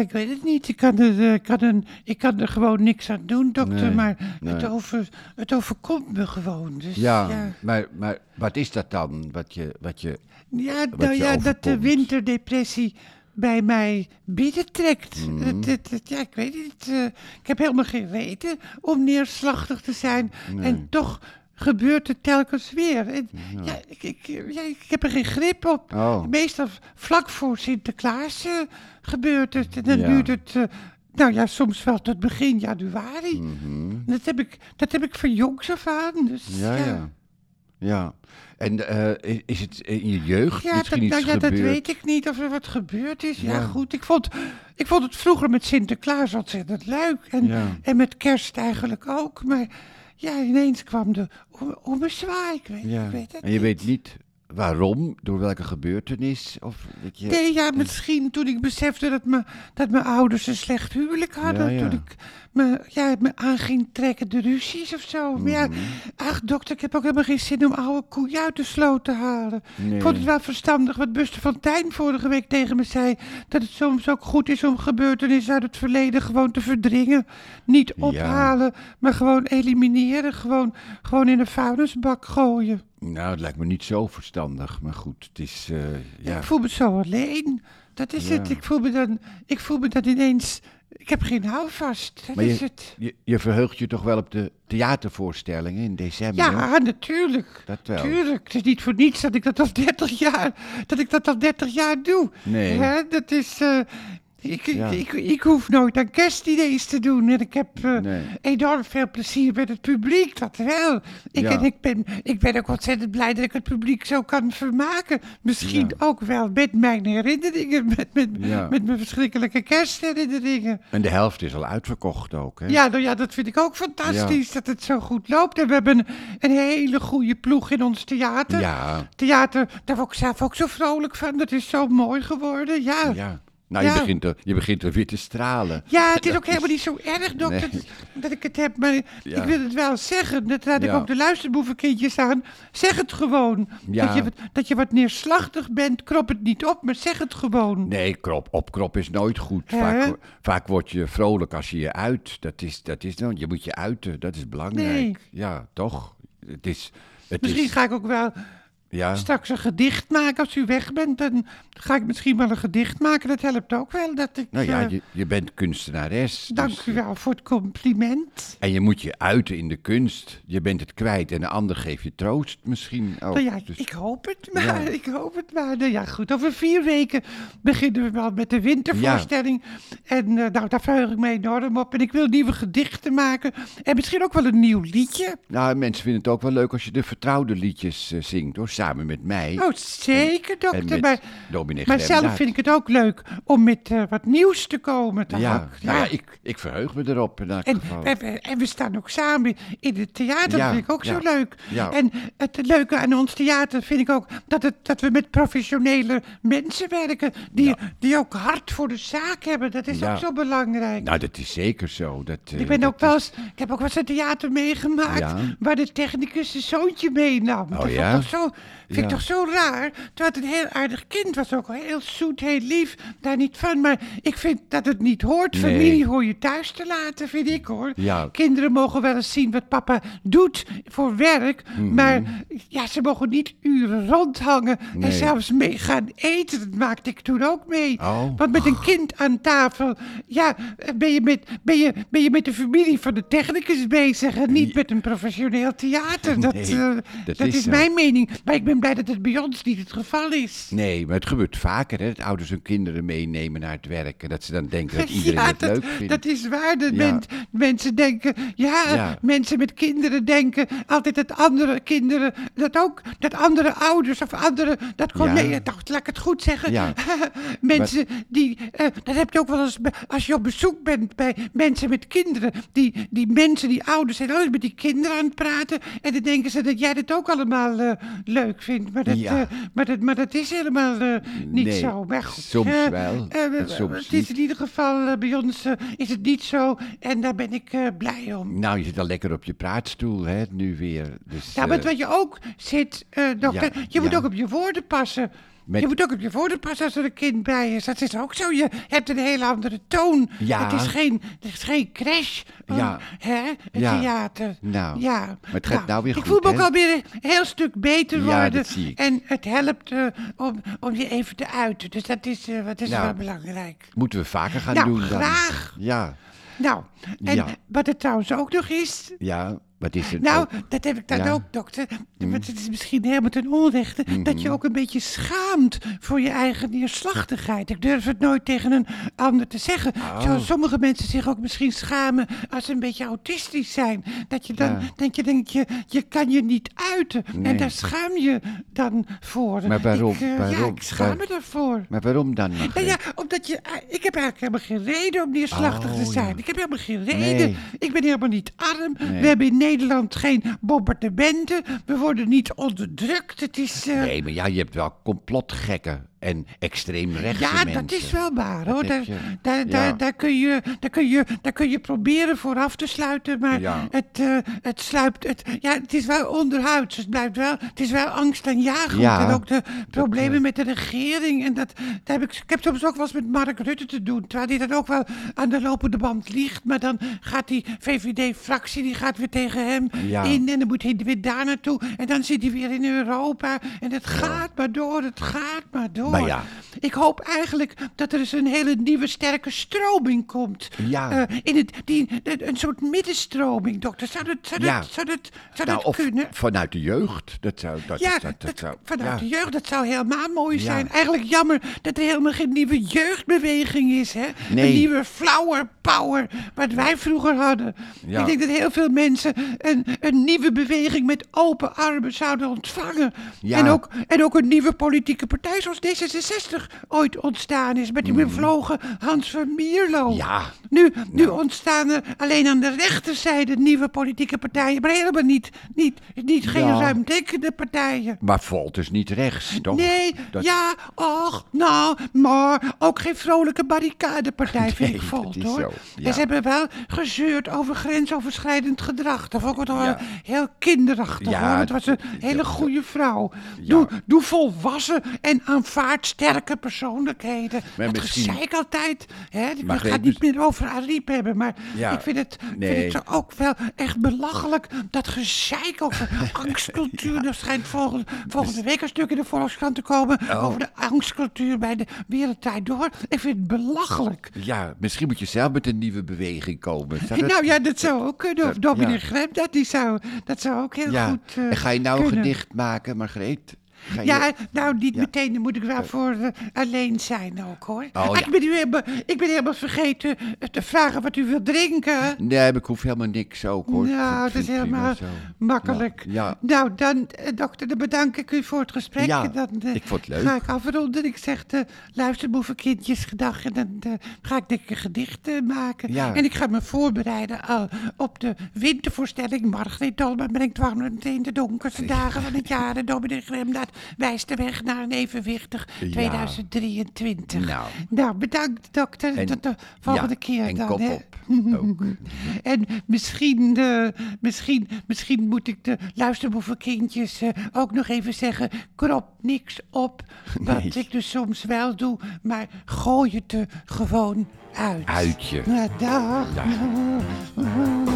ik weet het niet. Ik kan er, eh, kan ik kan er gewoon niks aan doen, dokter. Nee, maar nee. het, over, het overkomt me gewoon. Dus, Ja, ja. Maar, maar wat is dat dan? Wat je, wat je, Ja, wat nou je ja, dat de winterdepressie bij mij binnentrekt. Mhm. Het, het, het- ja, ik weet niet. eh, ik heb helemaal geen reden om neerslachtig te zijn. En toch gebeurt het telkens weer. En, ja. ik, ik, ja, ik heb er geen grip op. Oh. Meestal vlak voor Sinterklaas eh, gebeurt het. En dan Ja. duurt het... eh, nou ja, soms wel tot begin januari. Mhm. Dat, heb ik, dat heb ik van jongs af aan. Dus, ja, ja. Ja. En eh, is- het in je jeugd Ja, misschien dat, nou ja, dat weet ik niet of er wat gebeurd is. Ja, Ja. goed. Ik vond, ik vond het vroeger met Sinterklaas ontzettend leuk. En, Ja. en met kerst eigenlijk ook. Maar ja, ineens kwam de om- ommezwaai. Ik weet, Ja. ik weet het En je weet niet waarom, door welke gebeurtenis? Of je... Nee, ja, misschien toen ik besefte dat, me, dat mijn ouders een slecht huwelijk hadden. Ja, ja. Toen ik me, ja, me aan ging trekken, de ruzies of zo. Maar ja, Mhm. ach dokter, ik heb ook helemaal geen zin om oude koeien uit de sloot te halen. Nee. Ik vond het wel verstandig wat Buster van Tijn vorige week tegen me zei. Dat het soms ook goed is om gebeurtenissen uit het verleden gewoon te verdringen. Niet ophalen, maar gewoon elimineren. Gewoon, gewoon in een vuilnisbak gooien. Nou, het lijkt me niet zo verstandig, maar goed, het is, eh, ja. Ik voel me zo alleen. Dat is Ja. het. Ik voel me dan, ik voel me dan ineens. Ik heb geen houvast. Dat Maar is je, het. je, je verheugt je toch wel op de theatervoorstellingen in december? Ja, natuurlijk. Dat wel. Tuurlijk. Het is niet voor niets dat ik dat al 30 jaar, dat ik dat al 30 jaar doe. Nee. Hè, dat is. eh, ik, ik- Ja. ik, ik, hoef nooit aan kerstidees te doen. En ik heb eh, Nee. enorm veel plezier met het publiek, dat wel. Ik, Ja. en ik, ben, ik ben ook ontzettend blij dat ik het publiek zo kan vermaken. Misschien Ja. ook wel met mijn herinneringen, met, met, met mijn verschrikkelijke kerstherinneringen. En de helft is al uitverkocht ook, hè? Ja, nou ja, dat vind ik ook fantastisch, dat het zo goed loopt. En we hebben een, een hele goede ploeg in ons theater. Ja, Theater, daar word ik zelf ook zo vrolijk van. Dat is zo mooi geworden, ja. Nou, Ja. Je, begint er, je begint er weer te stralen. Ja, het is ook helemaal niet zo erg, dokter, Nee. dat ik het heb. Maar Ja. ik wil het wel zeggen. Dat raad ik ook de luisterboevenkindjes aan. Zeg het gewoon. Ja. Dat, je, wat- dat je wat neerslachtig bent, krop het niet op, maar zeg het gewoon. Nee, krop, opkrop is nooit goed. Vaak, vaak word je vrolijk als je je uit. Dat is, dat is, nou, je moet je uiten, dat is belangrijk. Nee. Ja, toch? Het is... Het Misschien is, ga ik ook wel ja, straks een gedicht maken. Als u weg bent, dan ga ik misschien wel een gedicht maken. Dat helpt ook wel. Dat ik, nou ja, eh, je, je bent kunstenares. dank dus, u wel voor het compliment. En je moet je uiten in de kunst. Je bent het kwijt en de ander geeft je troost misschien ook. Nou ja, Dus- ik hoop het maar. Ja. Ik hoop het maar. Nou ja, goed. Over vier weken beginnen we wel met de wintervoorstelling. En eh, nou, daar verheug ik me enorm op. En ik wil nieuwe gedichten maken. En misschien ook wel een nieuw liedje. Nou, mensen vinden het ook wel leuk als je de vertrouwde liedjes eh, zingt, hoor. Samen met mij. Oh, zeker, dokter. Maar, maar zelf vind ik het ook leuk om met eh, wat nieuws te komen. toch Ja, ook? nou ja, ik, ik verheug me erop in elk En, geval. en, we- en we staan ook samen in het theater. Ja, dat vind ik ook zo ja, leuk. ja. En het leuke aan ons theater vind ik ook dat, het, dat we met professionele mensen werken. Die, die ook hart voor de zaak hebben. Dat is Ja. ook zo belangrijk. Nou, dat is zeker zo. Dat, eh, ik, ben dat ook wel eens, ik heb ook wel eens een theater meegemaakt Ja. waar de technicus zijn zoontje meenam. dat vond ja? toch zo, vind ik toch zo raar. Terwijl het een heel aardig kind was, ook heel zoet, heel lief. Daar niet van. Maar ik vind dat het niet hoort. Nee. Familie hoor je thuis te laten, vind ik hoor. Ja. Kinderen mogen wel eens zien wat papa doet voor werk. Mhm. Maar ja, ze mogen niet uren rondhangen en zelfs mee gaan eten. Dat maakte ik toen ook mee. Oh. Want met een kind aan tafel, ja, ben je met, ben je, ben je met de familie van de technicus bezig en niet met een professioneel theater. Dat, Nee, eh, dat dat is mijn mening. Maar ik ben blij dat het bij ons niet het geval is. Nee, maar het gebeurt vaker, hè. Dat ouders hun kinderen meenemen naar het werk. En dat ze dan denken dat iedereen ja, het dat, leuk vindt. dat is waar. Dat Ja. men- mensen denken, ja, Ja. mensen met kinderen denken altijd dat andere kinderen, dat ook, dat andere ouders of andere, dat gewoon, Ja. nee, dacht, laat ik het goed zeggen. Ja. mensen die, eh, dat heb je ook wel eens, als je op bezoek bent bij mensen met kinderen, die, die mensen, die ouders zijn altijd met die kinderen aan het praten en dan denken ze dat jij dat ook allemaal eh, leuk vindt. Maar dat, Ja. eh, maar dat, maar dat is helemaal eh, niet Nee, zo. Maar goed, soms wel eh, soms het is in ieder geval bij ons is het niet zo en daar ben ik blij om. Nou, je zit al lekker op je praatstoel, hè, nu weer. Dus, Ja, maar wat je ook zit, dokter, ja, je moet ook op je woorden passen. Met- Je moet ook op je voeten passen als er een kind bij is. Dat is ook zo. Je hebt een hele andere toon. Ja. Het is geen, het is geen crash. van, Ja. Hè, Ja. theater. Nou, ja. maar het gaat nou weer ik goed, voel me ook alweer een heel stuk beter Ja, worden. ik. En het helpt eh, om, om je even te uiten. Dus dat is, eh, wat is Nou. wel belangrijk. Moeten we vaker gaan Nou, doen dan? graag. Ja, Nou, en Ja. wat het trouwens ook nog is... ja. Wat is het? Nou, ook? dat heb ik dan Ja. Mm. ook, dokter. Want het is misschien helemaal ten onrechte dat Mm-hmm. je ook een beetje schaamt voor je eigen neerslachtigheid. Ik durf het nooit tegen een ander te zeggen. Oh. Zoals sommige mensen zich ook misschien schamen als ze een beetje autistisch zijn. Dat je dan, Ja. dat je denkt, je, je kan je niet uiten. Nee. En daar schaam je dan voor. Maar waarom? Ik, eh, Ja, Waarom? ik schaam me daarvoor. Maar waarom dan? Nou Margreet? ja, omdat je. Ik heb eigenlijk helemaal geen reden om neerslachtig te Oh, zijn. ja. Ik heb helemaal geen reden. Nee. Ik ben helemaal niet arm. Nee. We hebben in Nederland geen bombardementen. We worden niet onderdrukt. Het is. eh, Nee, maar ja, je hebt wel complotgekken en extreemrechtse ja, mensen. dat is wel waar hoor. Daar, daar, Ja. daar, daar, kun je, daar, kun je, daar kun je proberen voor af te sluiten. Maar Ja. het, eh, het sluipt. Het, ja, het is wel onderhuids. Het, blijft wel, het is wel angstaanjagend. Ja, En ook de problemen met de regering. En dat, daar heb ik, ik heb soms ook wel eens met Mark Rutte te doen. Terwijl hij dan ook wel aan de lopende band ligt. Maar dan gaat die VVD-fractie die gaat weer tegen hem Ja. in. En dan moet hij weer daar naartoe. En dan zit hij weer in Europa. En het gaat maar door. Het gaat maar door. Maar ja. Ik hoop eigenlijk dat er eens een hele nieuwe sterke stroming komt. Ja. Eh, in het, die, een soort middenstroming, dokter. Zou dat, zou Ja. dat, zou dat, zou Nou, dat kunnen? vanuit de jeugd. Dat zou, dat, Ja, dat, dat, zou, vanuit ja. de jeugd, dat zou helemaal mooi zijn. Eigenlijk jammer dat er helemaal geen nieuwe jeugdbeweging is. Hè? Nee. Een nieuwe flower power, wat wij vroeger hadden. Ja. Ik denk dat heel veel mensen een, een nieuwe beweging met open armen zouden ontvangen. Ja. En, ook, en ook een nieuwe politieke partij zoals D66 ooit ontstaan is. Met die bevlogen Hans van Mierlo. Ja. Nu, nu Nou. ontstaan er alleen aan de rechterzijde nieuwe politieke partijen. Maar helemaal niet, niet, niet geen Ja. ruimdenkende partijen. Maar Volt is niet rechts, toch? Nee, Dat- ja, och, nou, maar ook geen vrolijke barricadepartij vind ik Volt, hoor. zo, ja. En ze hebben wel gezeurd over grensoverschrijdend gedrag. Dat vond ik toch wel Ja. heel kinderachtig, Ja, hoor. Het was een hele goede vrouw. Doe, doe volwassen en aanvaard sterke persoonlijkheden. Maar dat misschien- gezeik altijd. Hè? Ik ga het niet meer over Ariep hebben, maar Ja, ik vind het, nee. vind het ook wel echt belachelijk. Dat gezeik over angstcultuur. Er schijnt volgende, volgende week een stuk in de Volkskrant te komen Oh. over de angstcultuur bij de Wereldtijd Door. Ik vind het belachelijk. Ja, misschien moet je zelf met een nieuwe beweging komen. Zou En dat- nou ja, dat zou ook kunnen. Of dat- Dominic ja. Grem, dat, die zou, dat zou ook heel ja. goed eh, en ga je nou een gedicht maken, Margreet? Ga je- Ja, nou niet Ja. meteen, dan moet ik wel voor eh, alleen zijn ook hoor. Oh, Ah, ja. ik, ben u helemaal, ik ben helemaal vergeten eh, te vragen wat u wilt drinken. Nee, ik hoef helemaal niks ook hoor. Nou, dat is helemaal makkelijk. Ja. Nou, dan, eh, dokter, dan bedank ik u voor het gesprek. Ja, en dan ik vond het leuk. ga ik afronden. Ik zeg de luisterboevenkindjes gedag. En dan ga ik denk ik een gedicht eh, maken. Ja. En ik ga me voorbereiden op de wintervoorstelling. Margreet Dolman brengt warmte in de donkerste dagen van het jaar. En Dominic wijst de weg naar een evenwichtig Ja. 2023. Nou. nou bedankt dokter. En- Tot de volgende ja, keer en dan. kop hè. op ook. En misschien, eh, misschien, misschien moet ik de luisterboevenkindjes eh, ook nog even zeggen... krop niks op, wat Nee. ik dus soms wel doe... maar gooi het er gewoon uit. Uitje. Ja, dag. Dag.